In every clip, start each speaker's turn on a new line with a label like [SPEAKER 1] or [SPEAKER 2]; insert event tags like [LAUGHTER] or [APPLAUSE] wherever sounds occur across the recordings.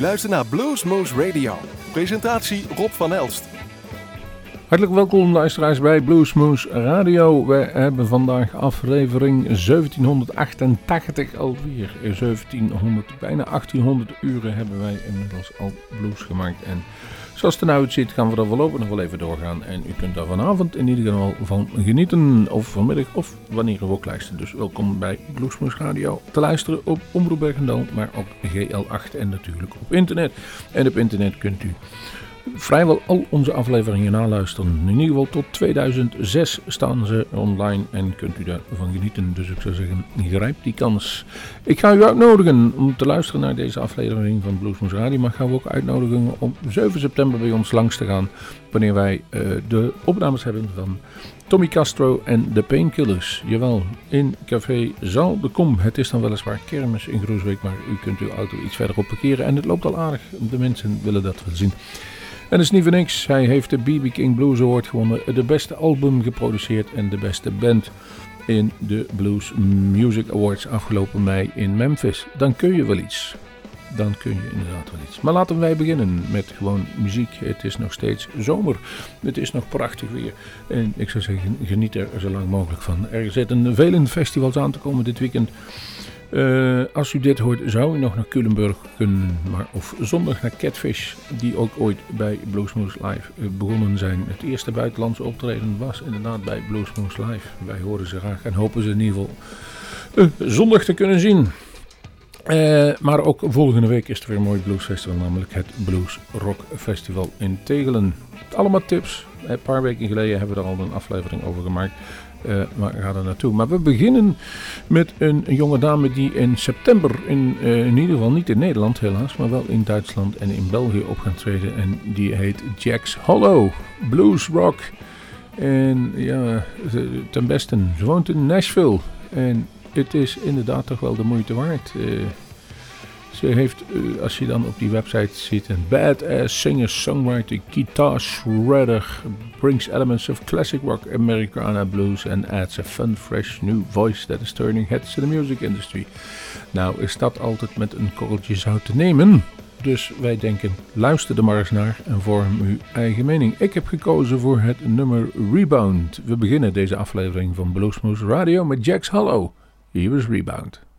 [SPEAKER 1] luistert naar Bluesmoose Radio. Presentatie Rob van Elst.
[SPEAKER 2] Hartelijk welkom luisteraars bij Bluesmoose Radio. We hebben vandaag aflevering 1788 alweer. 1700, bijna 1800 uren hebben wij inmiddels al blues gemaakt. En zoals het er nou uitziet gaan we er voorlopig nog wel even doorgaan. En u kunt daar vanavond in ieder geval van genieten. Of vanmiddag of wanneer u ook luistert. Dus welkom bij Bluesmoose Radio te luisteren op Omroep Bergendal. Maar op GL8 en natuurlijk op internet. En op internet kunt u vrijwel al onze afleveringen naluisteren. In ieder geval tot 2006 staan ze online en kunt u daarvan genieten. Dus ik zou zeggen, grijp die kans. Ik ga u uitnodigen om te luisteren naar deze aflevering van Bluesmoes Radio. Maar gaan we ook uitnodigen om 7 september bij ons langs te gaan. Wanneer wij uh, de opnames hebben van Tommy Castro en de Painkillers. Jawel, in Café Zaal de. Het is dan weliswaar kermis in Groesbeek, maar u kunt uw auto iets verderop parkeren. En het loopt al aardig. De mensen willen dat wel zien. En dat is niet voor niks. Hij heeft de BB King Blues Award gewonnen. De beste album geproduceerd en de beste band in de Blues Music Awards afgelopen mei in Memphis. Dan kun je wel iets. Dan kun je inderdaad wel iets. Maar laten wij beginnen met gewoon muziek. Het is nog steeds zomer. Het is nog prachtig weer. En ik zou zeggen, geniet er zo lang mogelijk van. Er zitten vele festivals aan te komen dit weekend. Uh, als u dit hoort, zou u nog naar Culemburg kunnen, maar of zondag naar Catfish, die ook ooit bij Bluesmoose Live uh, begonnen zijn. Het eerste buitenlandse optreden was inderdaad bij Bluesmoose Live. Wij horen ze graag en hopen ze in ieder geval uh, zondag te kunnen zien. maar ook volgende week is er weer een mooi bluesfestival, namelijk het Blues Rock Festival in Tegelen. Allemaal tips. Een paar weken geleden hebben we er al een aflevering over gemaakt. Uh, maar er naartoe. Maar we beginnen met een, jonge dame die in september, in, uh, in ieder geval niet in Nederland helaas, maar wel in Duitsland en in België op gaan treden. En die heet Jax Hollow, blues rock. En ja, ten beste, ze woont in Nashville. En het is inderdaad toch wel de moeite waard. Uh, ze heeft, uh, als je dan op die website ziet, een badass singer, songwriter, guitar shredder, brings elements of classic rock, Americana blues and adds a fun, fresh new voice that is turning heads in the music industry. Nou is dat altijd met een korreltje zout te nemen. Dus wij denken, luister er maar eens naar en vorm uw eigen mening. Ik heb gekozen voor het nummer Rebound. We beginnen deze aflevering van Bluesmoose Radio met Jax Hollow. Hier is Rebound.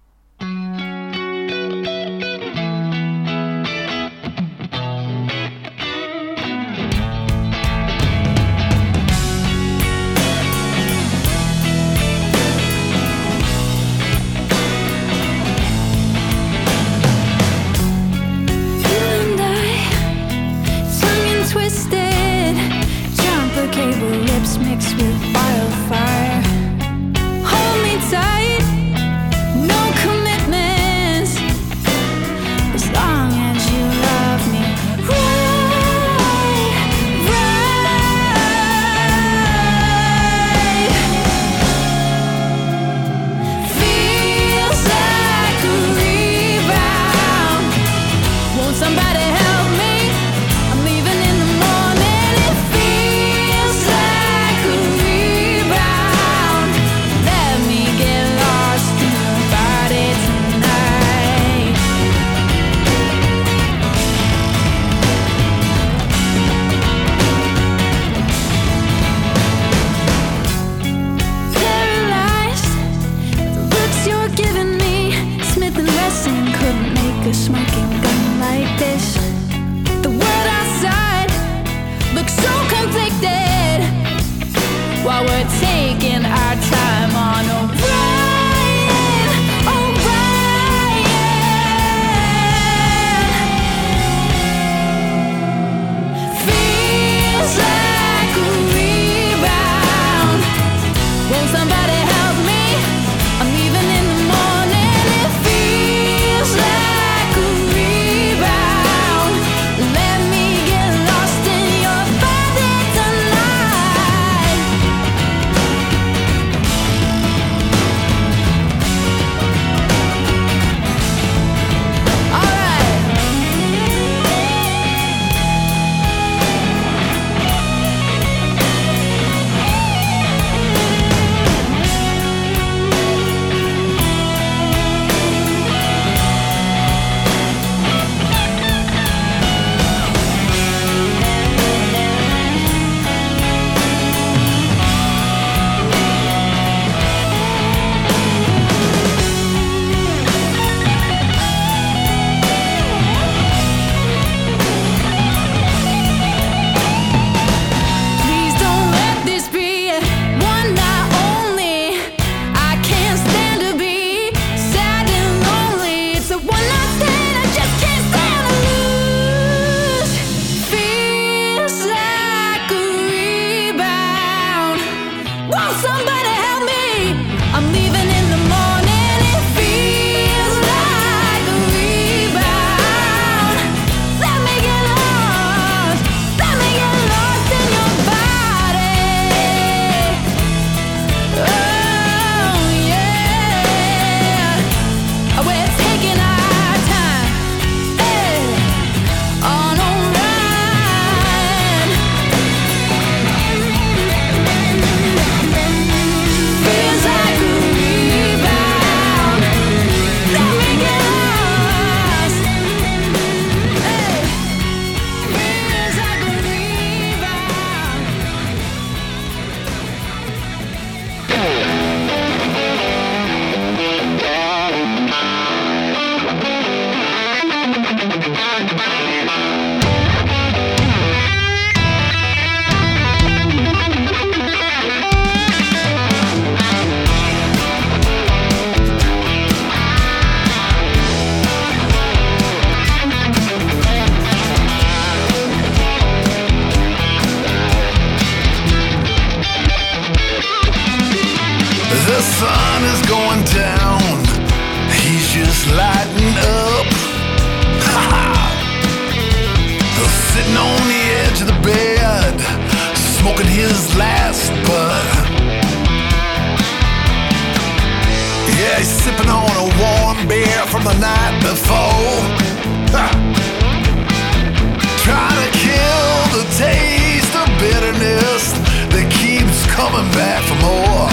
[SPEAKER 3] Back for more.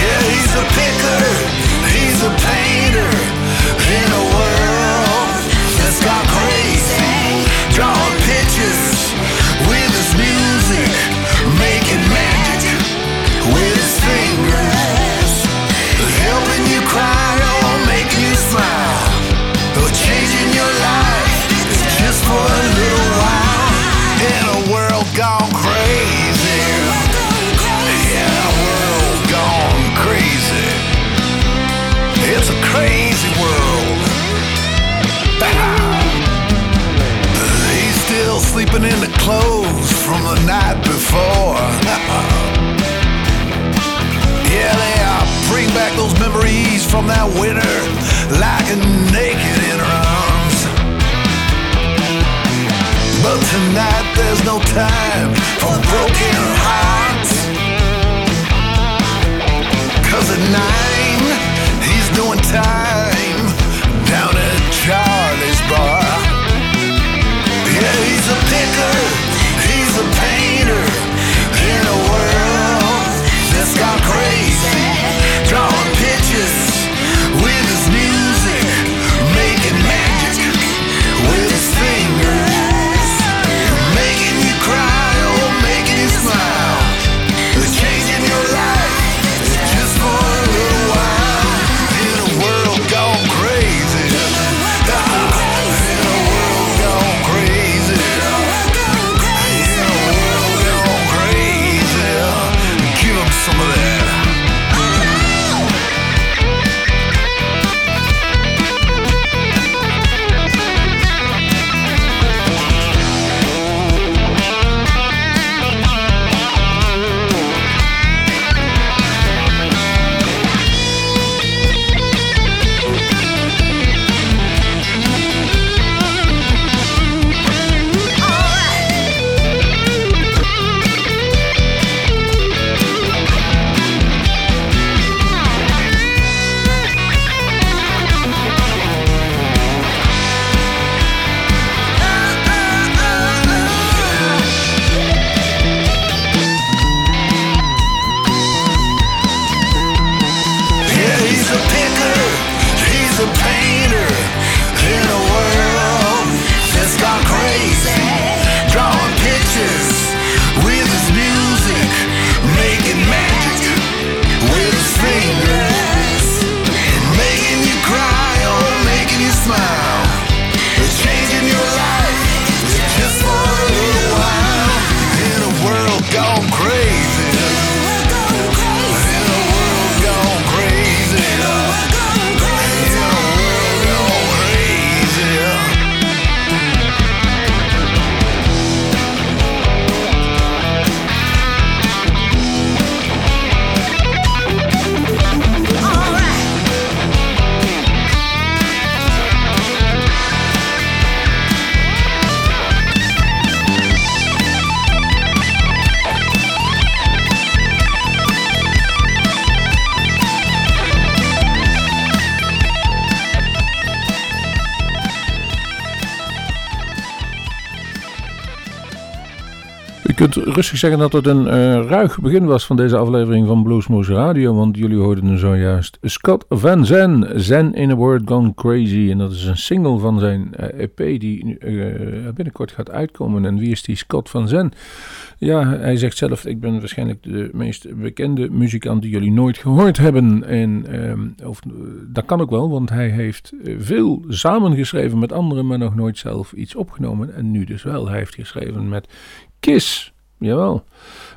[SPEAKER 3] Yeah, he's a picker, clothes from the night before. [LAUGHS] yeah, they uh, bring back those memories from that winter, lying naked in her arms. But tonight there's no time for broken hearts. Cause at nine, he's doing time down at Charlie's bar. Yeah, he's a picker,
[SPEAKER 2] kunt rustig zeggen dat het een eh, ruig begin was van deze aflevering van Bluesmoose Radio, want jullie hoorden zojuist Scott Van Zen, Zen in a Word Gone Crazy. En dat is een single van zijn eh, EP die nu, eh, binnenkort gaat uitkomen. En wie is die Scott Van Zen? Ja, hij zegt zelf, ik ben waarschijnlijk de meest bekende muzikant die jullie nooit gehoord hebben. En ehm, of, dat kan ook wel, want hij heeft veel samengeschreven met anderen, maar nog nooit zelf iets opgenomen. En nu dus wel. Hij heeft geschreven met Kiss, jawel.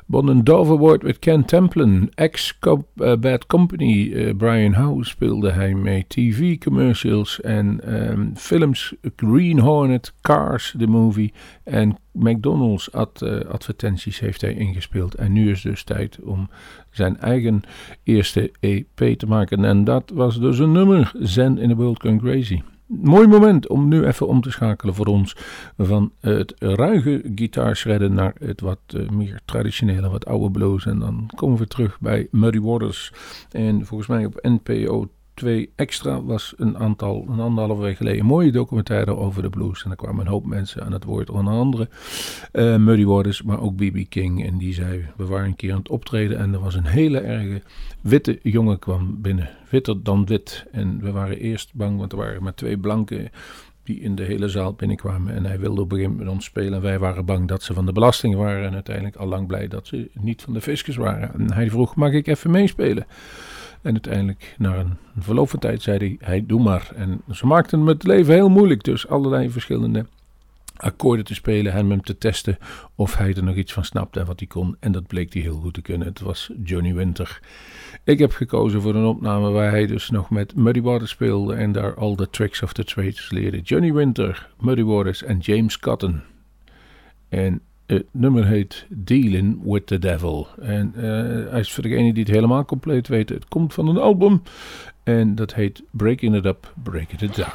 [SPEAKER 2] Won een Dove Award met Ken Templin. Ex-Bad Company, uh, Brian Howe speelde hij mee. TV-commercials en um, films. Green Hornet, Cars, the movie. En McDonald's ad, uh, advertenties heeft hij ingespeeld. En nu is dus tijd om zijn eigen eerste EP te maken. En dat was dus een nummer, Zen in the World Gone Crazy mooi moment om nu even om te schakelen voor ons van het ruige gitaarshredden naar het wat uh, meer traditionele, wat oude blues. En dan komen we terug bij Muddy Waters. En volgens mij op NPO 2 Extra was een aantal, een anderhalf week geleden, een mooie documentaire over de blues. En daar kwamen een hoop mensen aan het woord, onder andere uh, Muddy Waters, maar ook B.B. King. En die zei, we waren een keer aan het optreden en er was een hele erge witte jongen kwam binnen. Witter dan wit. En we waren eerst bang, want er waren maar twee blanken die in de hele zaal binnenkwamen. En hij wilde op een gegeven moment met ons spelen. En wij waren bang dat ze van de belasting waren. En uiteindelijk al lang blij dat ze niet van de fiscus waren. En hij vroeg, mag ik even meespelen? En uiteindelijk, na een verloop van tijd, zei hij, hij doe maar. En ze maakten hem het leven heel moeilijk. Dus allerlei verschillende akkoorden te spelen en hem te testen of hij er nog iets van snapte en wat hij kon. En dat bleek hij heel goed te kunnen. Het was Johnny Winter. Ik heb gekozen voor een opname waar hij dus nog met Muddy Waters speelde en daar al de tricks of the trades leerde. Johnny Winter, Muddy Waters en James Cotton. En het nummer heet Dealing with the Devil. En uh, is voor degene die het helemaal compleet weet, het komt van een album. En dat heet Breaking It Up, Breaking It Down.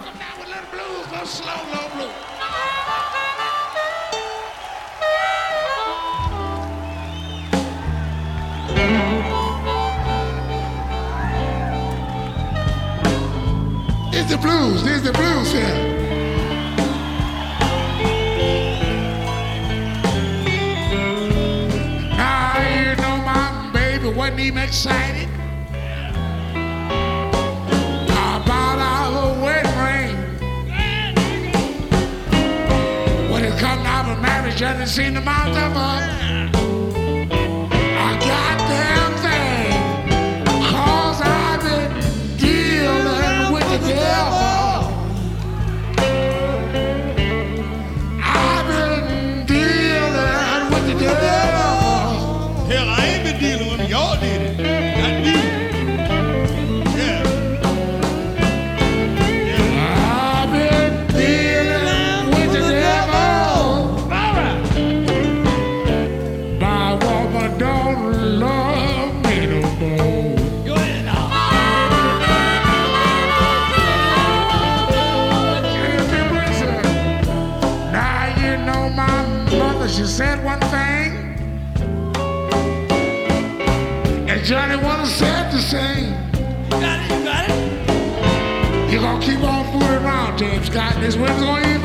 [SPEAKER 4] The blues, there's the blues here. Even excited about our wedding ring. When it come to our marriage, didn't seem to mount up. Johnny wanna say? the same.
[SPEAKER 5] Got it, you got it.
[SPEAKER 4] You're gonna keep on fooling around, James Scott. This wind's gonna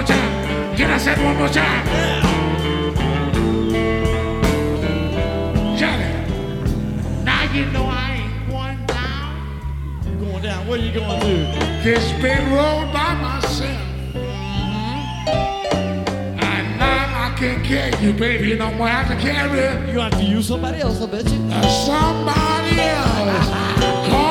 [SPEAKER 4] more time? Can I say it one more time? Yeah. Johnny, now you know I ain't going down.
[SPEAKER 5] You going down. What are you going to? do?
[SPEAKER 4] This big road by myself. Mm-hmm. And now I can't carry you, baby. You know I'm going to have to carry
[SPEAKER 5] you. You have to use somebody else, I bet you.
[SPEAKER 4] Uh, somebody else. [LAUGHS]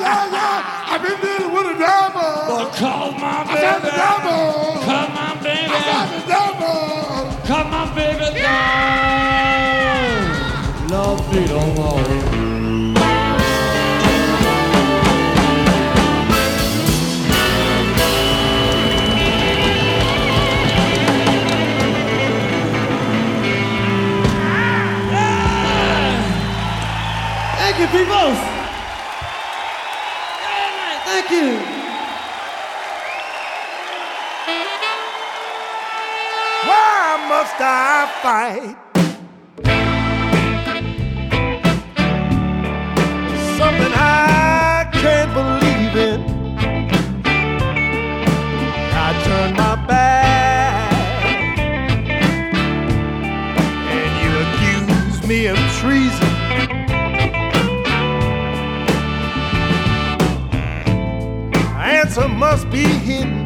[SPEAKER 5] yeah,
[SPEAKER 4] yeah. I've been dealing with a devil.
[SPEAKER 5] But
[SPEAKER 4] I
[SPEAKER 6] fight. Something I can't believe in. I turn my back, and you accuse me of treason. Answer must be hidden.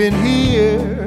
[SPEAKER 6] Been here,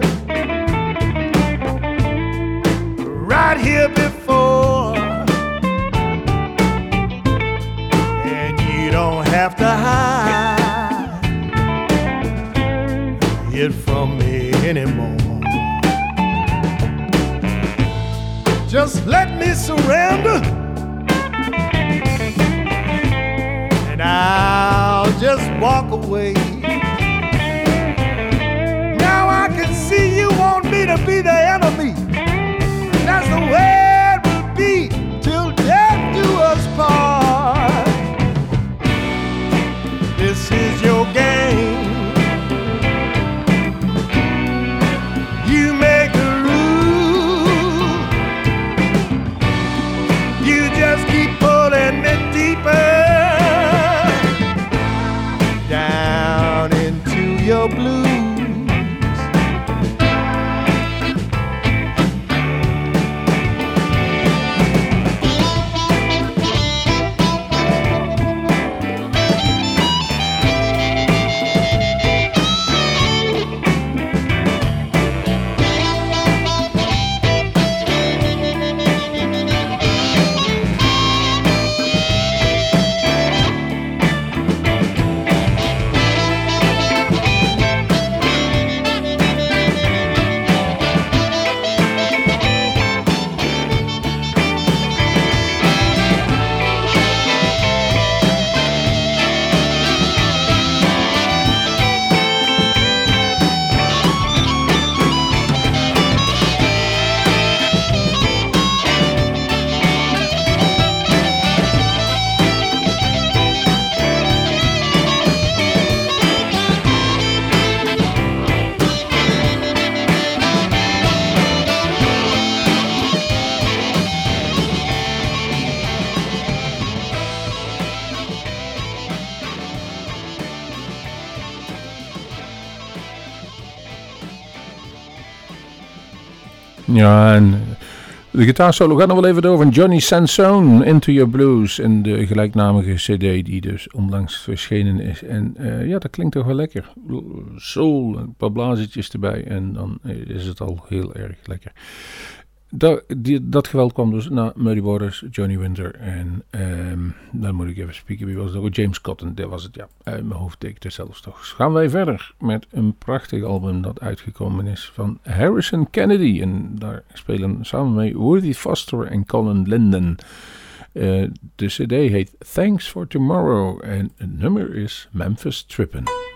[SPEAKER 2] Ja, en de gitaarsolo gaat nog wel even door van Johnny Sansone, Into Your Blues. En de gelijknamige cd die dus onlangs verschenen is. En eh, ja, dat klinkt toch wel lekker. Soul, een paar blazetjes erbij en dan is het al heel erg lekker. Dat, die, dat geweld kwam dus naar Muddy Waters, Johnny Winter en ehm, dan moet ik even spieken, wie was dat? Oh, James Cotton, dat was het, ja. Mijn hoofd deed ik zelfs toch. Dus gaan wij verder met een prachtig album dat uitgekomen is van Harrison Kennedy. En daar spelen samen mee Woody Foster en Colin Linden. Eh, de cd heet Thanks for Tomorrow en het nummer is Memphis Trippin'.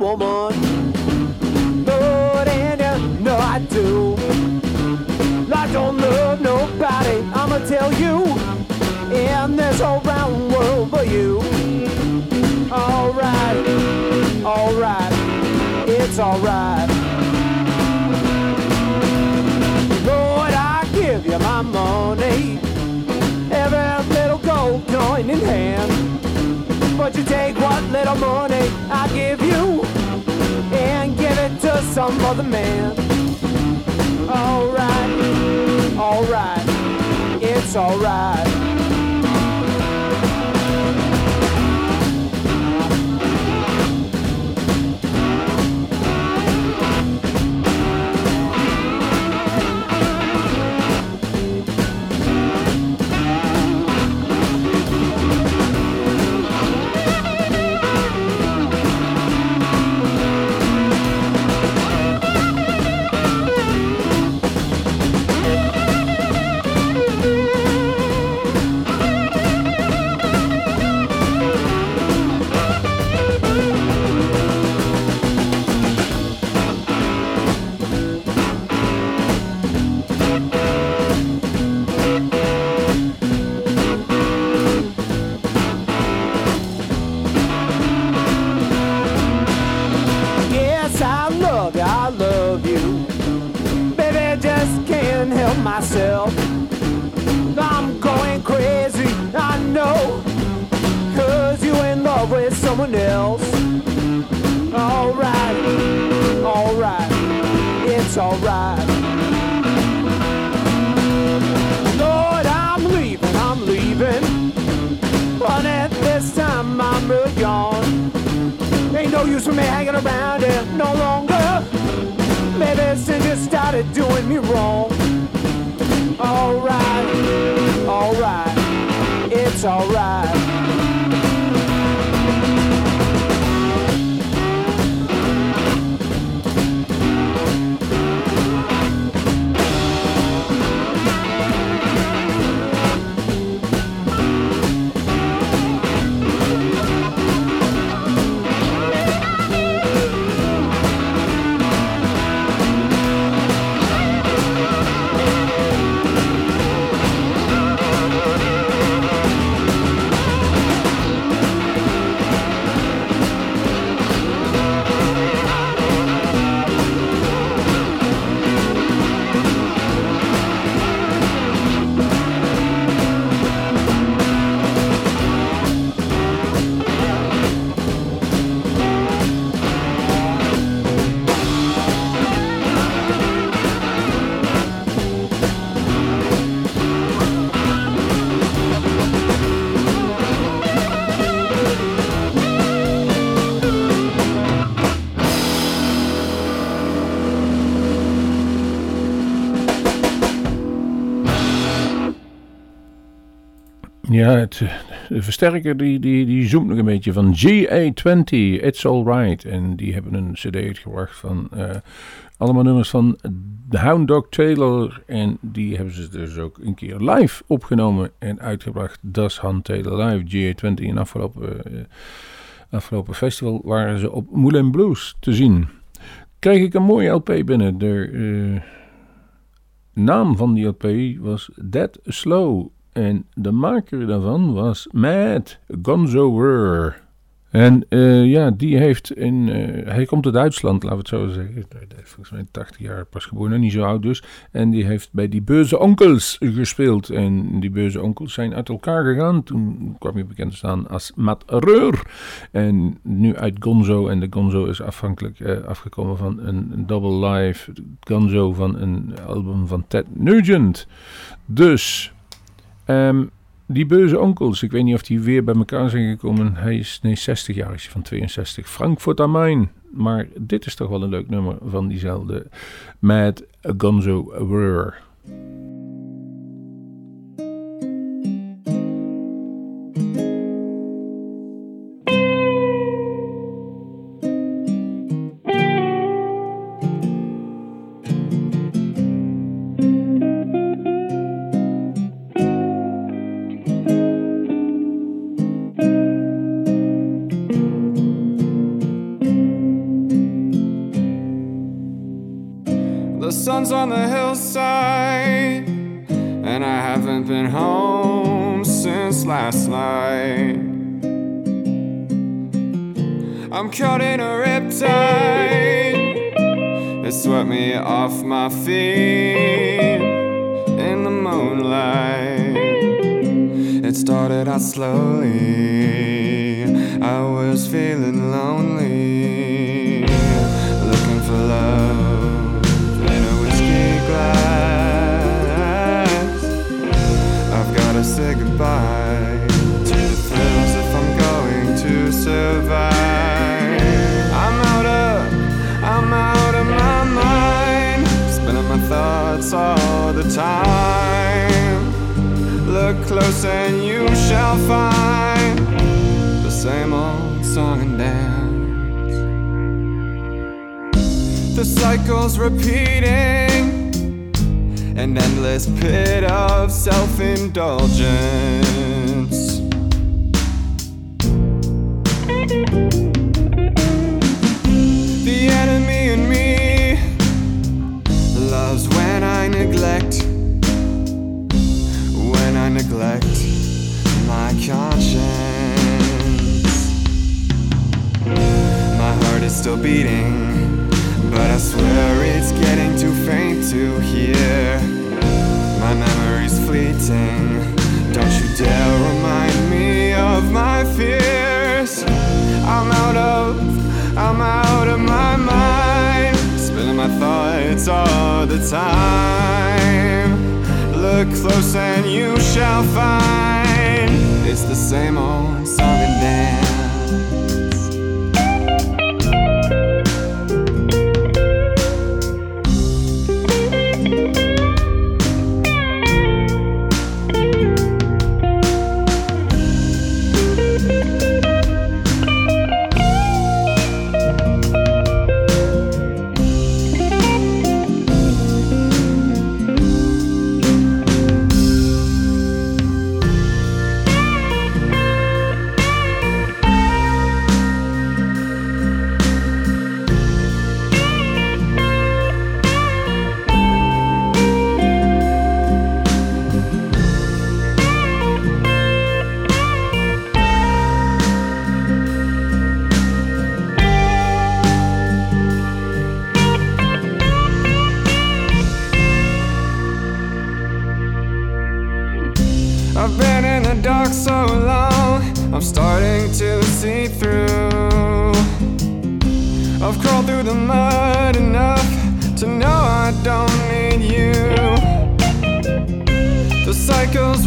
[SPEAKER 7] woman. But and you know I do. I don't love nobody, I'ma tell you. In this whole round world for you. Alright, alright, it's alright. Lord, I give you my money. Every little gold coin in hand. But you take what little more. down for the man. Alright, alright, it's alright. It's alright.
[SPEAKER 2] Ja, het, de versterker die, die, die zoomt nog een beetje van GA20, It's Alright. En die hebben een cd uitgebracht van eh, allemaal nummers van Hound Dog Taylor. En die hebben ze dus ook een keer live opgenomen en uitgebracht. Das Hand Taylor Live, GA20. In afgelopen, eh, afgelopen festival waren ze op Moulin Blues te zien. Kreeg ik een mooie LP binnen. De eh, naam van die LP was Dead Slow. En de maker daarvan was Matt Gonzower. En eh, ja, die heeft in. eh, hij komt uit Duitsland, laten we het zo zeggen. Volgens mij 80 jaar pas geboren, niet zo oud dus. En die heeft bij die Beuze Onkels gespeeld. En die Beuze Onkels zijn uit elkaar gegaan. Toen kwam hij bekend te staan als Matt Reur. En nu uit Gonzo. En de Gonzo is afhankelijk eh, afgekomen van een, een double live Gonzo van een album van Ted Nugent. Dus. Ehm, die beuze onkels, ik weet niet of die weer bij elkaar zijn gekomen. Hij is nee, 60 jaar, is van 62. Frankfurt am Main. Maar dit is toch wel een leuk nummer van diezelfde Mad Gonzo Were.
[SPEAKER 8] Slowly, I was feeling lonely, looking for love in a whiskey glass. I've gotta say goodbye to the thrills if I'm going to survive. I'm out of, I'm out of my mind, spinning my thoughts all the time. Look close and you shall find the same old song and dance. The cycle's repeating, an endless pit of self indulgence. The enemy in me loves when I neglect, conscience. My heart is still beating, but I swear it's getting too faint to hear My memory's fleeting. Don't you dare remind me of my fears. I'm out of, I'm out of my mind. Spilling my thoughts all the time. Look close and you shall find it's the same old song and dance.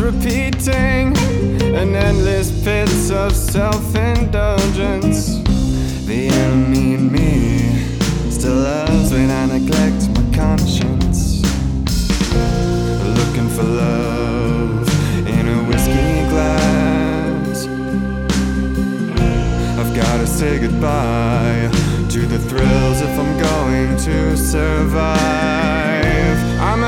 [SPEAKER 8] Repeating, an endless pits of self indulgence. The enemy in me still loves when I neglect my conscience looking for love in a whiskey glass. I've gotta say goodbye to the thrills if I'm going to survive. I'm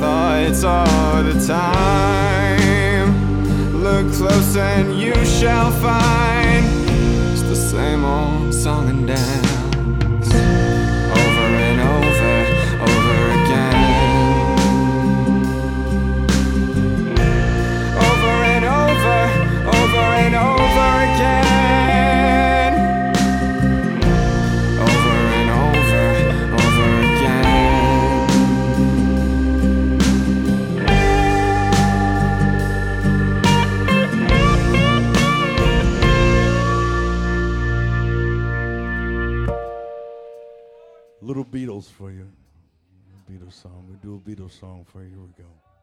[SPEAKER 8] thoughts all the time. Look close and you shall find it's the same old song and dance
[SPEAKER 9] Beatles for you. Beatles song. We do a Beatles song for you. Here we go.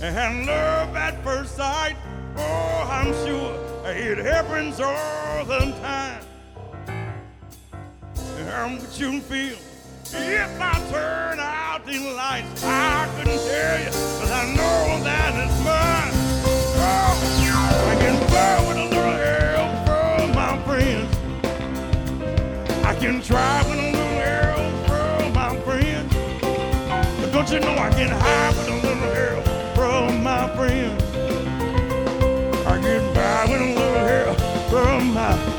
[SPEAKER 5] And
[SPEAKER 9] love at first sight. Oh, I'm sure it happens all the time. How would you feel if I turn out the lights? I couldn't tell you, but I know that it's mine. Oh, I can fly with a little help from my friends. I can try with a little help from my friends. But don't you know I can hide from friends? I can buy with a little help from my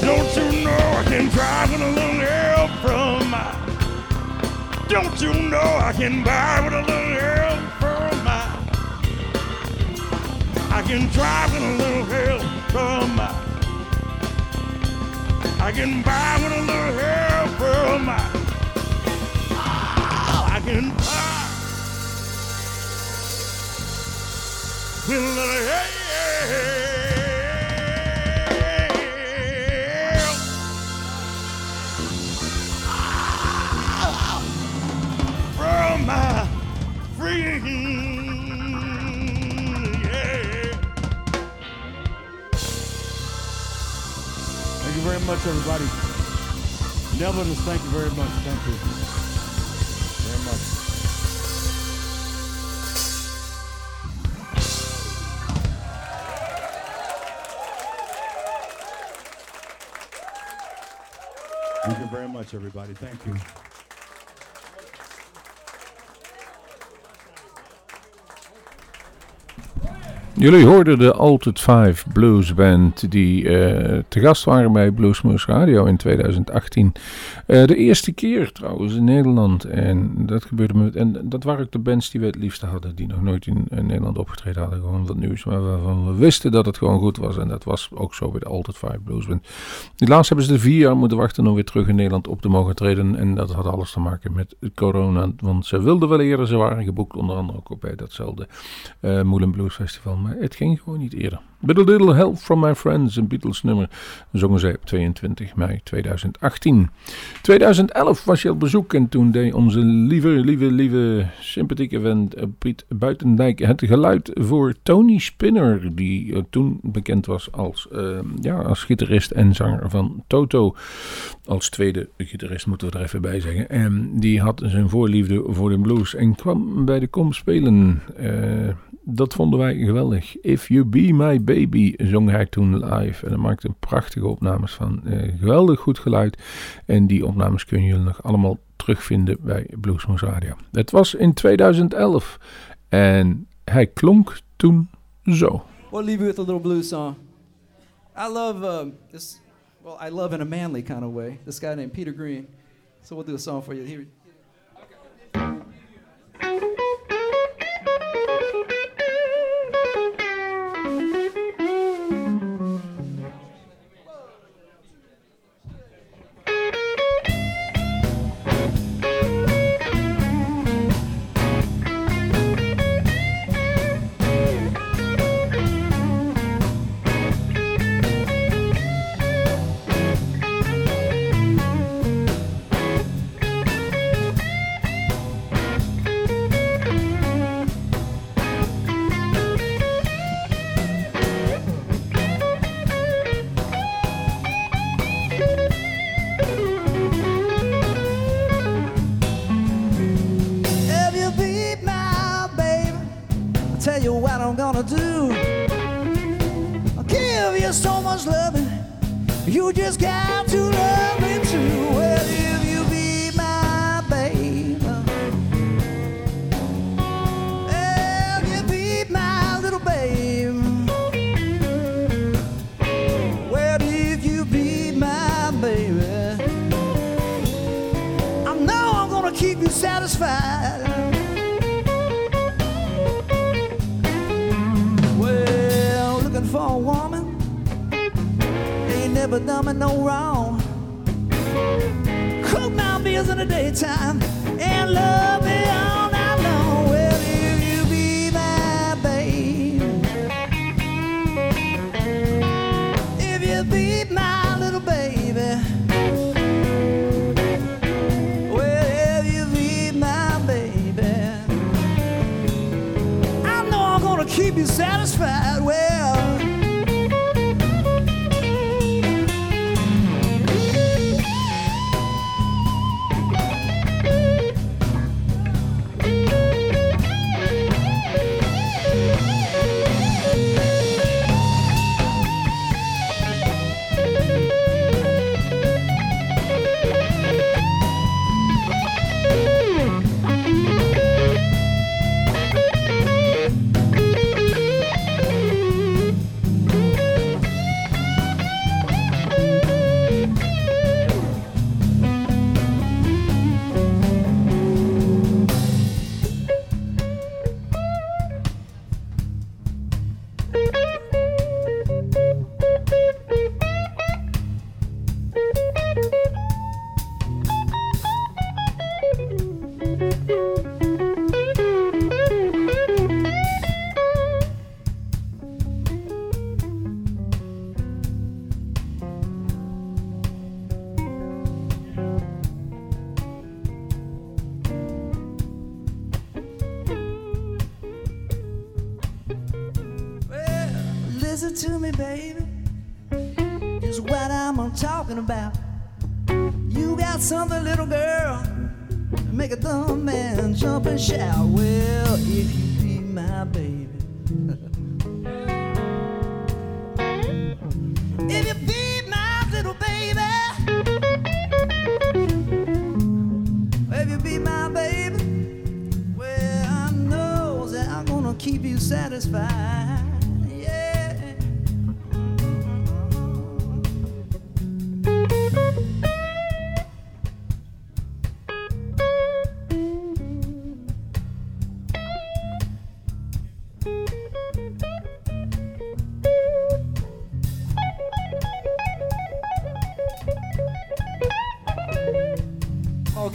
[SPEAKER 9] don't you know I can drive with a little help from my Don't you know I can buy with a little help from my I can drive with a little help from my I can buy with a little help from my
[SPEAKER 5] Thank you very much, everybody. Nevertheless, thank you very much. Thank you Thank you very much, everybody. Thank you.
[SPEAKER 2] Jullie hoorden de Altered Five Blues Band die eh, te gast waren bij Bluesmoose Radio in 2018. Eh, de eerste keer trouwens in Nederland. En dat gebeurde met, en dat waren ook de bands die we het liefste hadden, die nog nooit in, Nederland opgetreden hadden. Gewoon wat nieuws, maar waarvan we wisten dat het gewoon goed was. En dat was ook zo bij de Altered Five Blues Band. Helaas hebben ze er vier jaar moeten wachten om weer terug in Nederland op te mogen treden. En dat had alles te maken met corona. Want ze wilden wel eerder, ze waren geboekt onder andere ook bij datzelfde uh, Moulin Blues Festival. Maar het ging gewoon niet eerder. With a Little Help from My Friends, een Beatles nummer, zongen zij op 22 mei 2018. 2011 was je op bezoek en toen deed onze lieve, lieve, lieve, sympathieke vent Piet Buitendijk het geluid voor Tony Spinner, die uh, toen bekend was als, uh, ja, als gitarist en zanger van Toto. Als tweede gitarist moeten we er even bij zeggen. En die had zijn voorliefde voor de blues en kwam bij de kom spelen. Uh, dat vonden wij geweldig. If You Be My Baby zong hij toen live. En hij maakte prachtige opnames van. Uh, geweldig goed geluid. En die opnames kunnen jullie nog allemaal terugvinden bij Bluesmoose Radio. Het was in 2011. En hij klonk toen zo.
[SPEAKER 10] We'll leave you with a little blues song. I love uh, this. Well, I love in a manly kind of way. This guy named Peter Green. So we'll do a song for you. Here.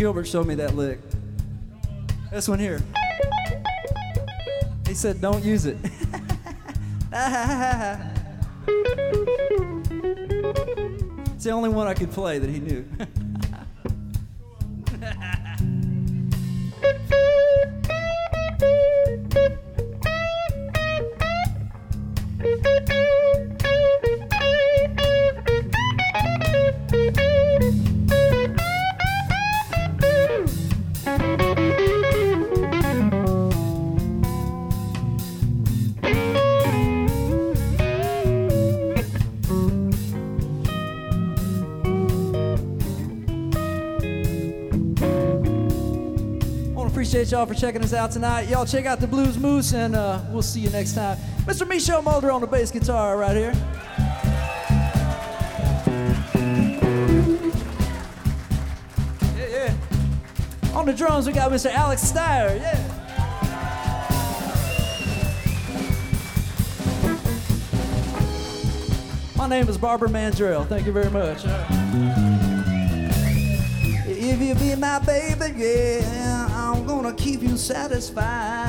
[SPEAKER 10] Gilbert showed me that lick. This one here. He said, don't use it. [LAUGHS] it's the only one I could play that he knew. [LAUGHS] y'all for checking us out tonight. Y'all check out the Blues Moose, and uh, we'll see you next time. Mr. Michelle Mulder on the bass guitar right here. Yeah, yeah. On the drums, we got Mr. Alex Steyer. Yeah. My name is Barbara Mandrell. Thank you very much. If you be my baby, yeah, keep you satisfied,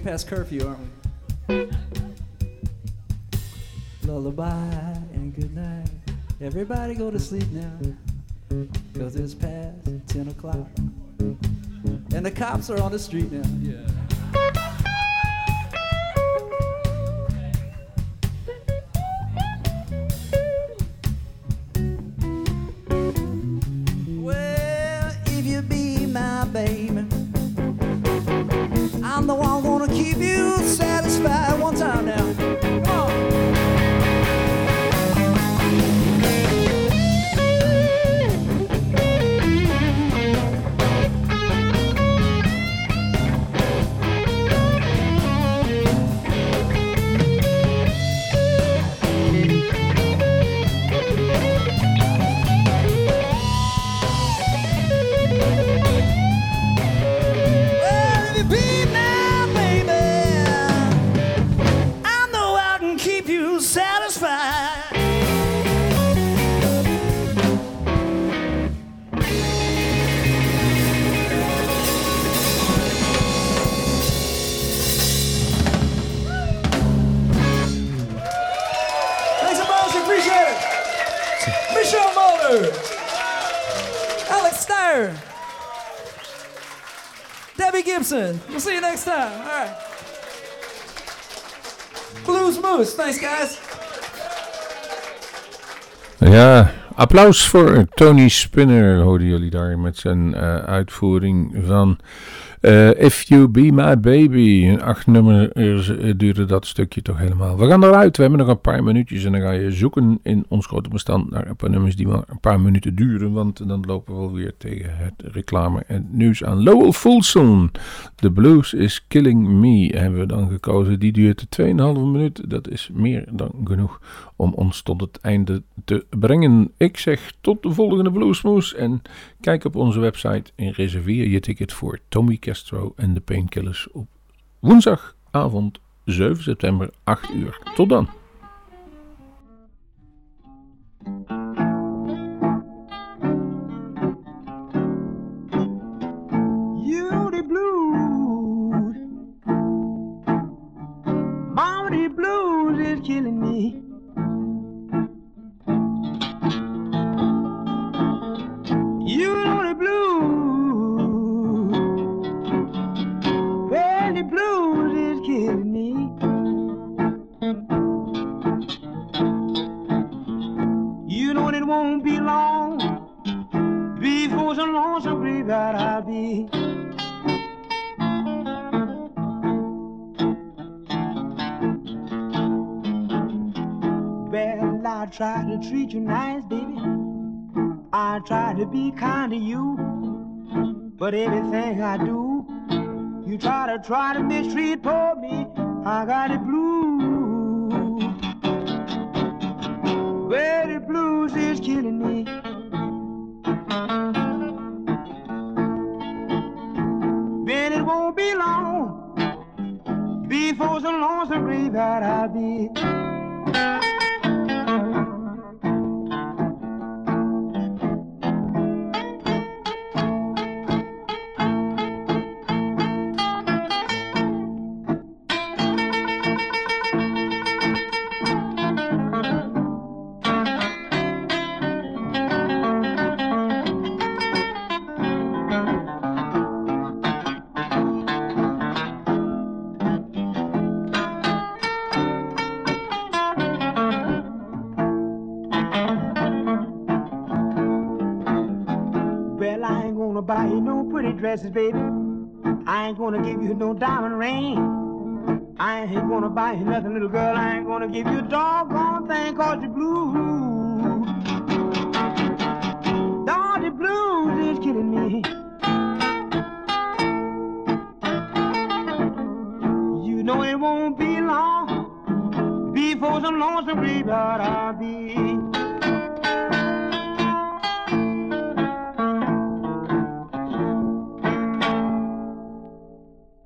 [SPEAKER 10] past curfew, aren't we? Lullaby and good night. Everybody go to sleep now. Cause it's past 10 o'clock. And the cops are on the street now. Yeah. Gibson. We'll see you next time. All right. Blues Moose. Thanks, guys.
[SPEAKER 2] Ja, Applaus voor Tony Spinner, hoorden jullie daar met zijn uh, uitvoering van uh, If You Be My Baby. Acht nummers uh, duurde dat stukje toch helemaal. We gaan eruit, we hebben nog een paar minuutjes en dan ga je zoeken in ons grote bestand naar een paar nummers die maar een paar minuten duren, want dan lopen we alweer tegen het reclame en nieuws aan. Lowell Fulson, The Blues is Killing Me, hebben we dan gekozen. Die duurt 2,5 minuut, dat is meer dan genoeg om ons tot het einde te brengen. Ik zeg tot de volgende Bluesmoes en kijk op onze website en reserveer je ticket voor Tommy Castro en de Painkillers op woensdagavond 7 september 8 uur. Tot dan.
[SPEAKER 11] I'll be. Well, I try to treat you nice, baby. I try to be kind to you. But everything I do, you try to try to mistreat poor me. I got the blues. Garabi. de dresses, baby. I ain't gonna give you no diamond ring. I ain't gonna buy you nothing, little girl. I ain't gonna give you a doggone thing called the blues.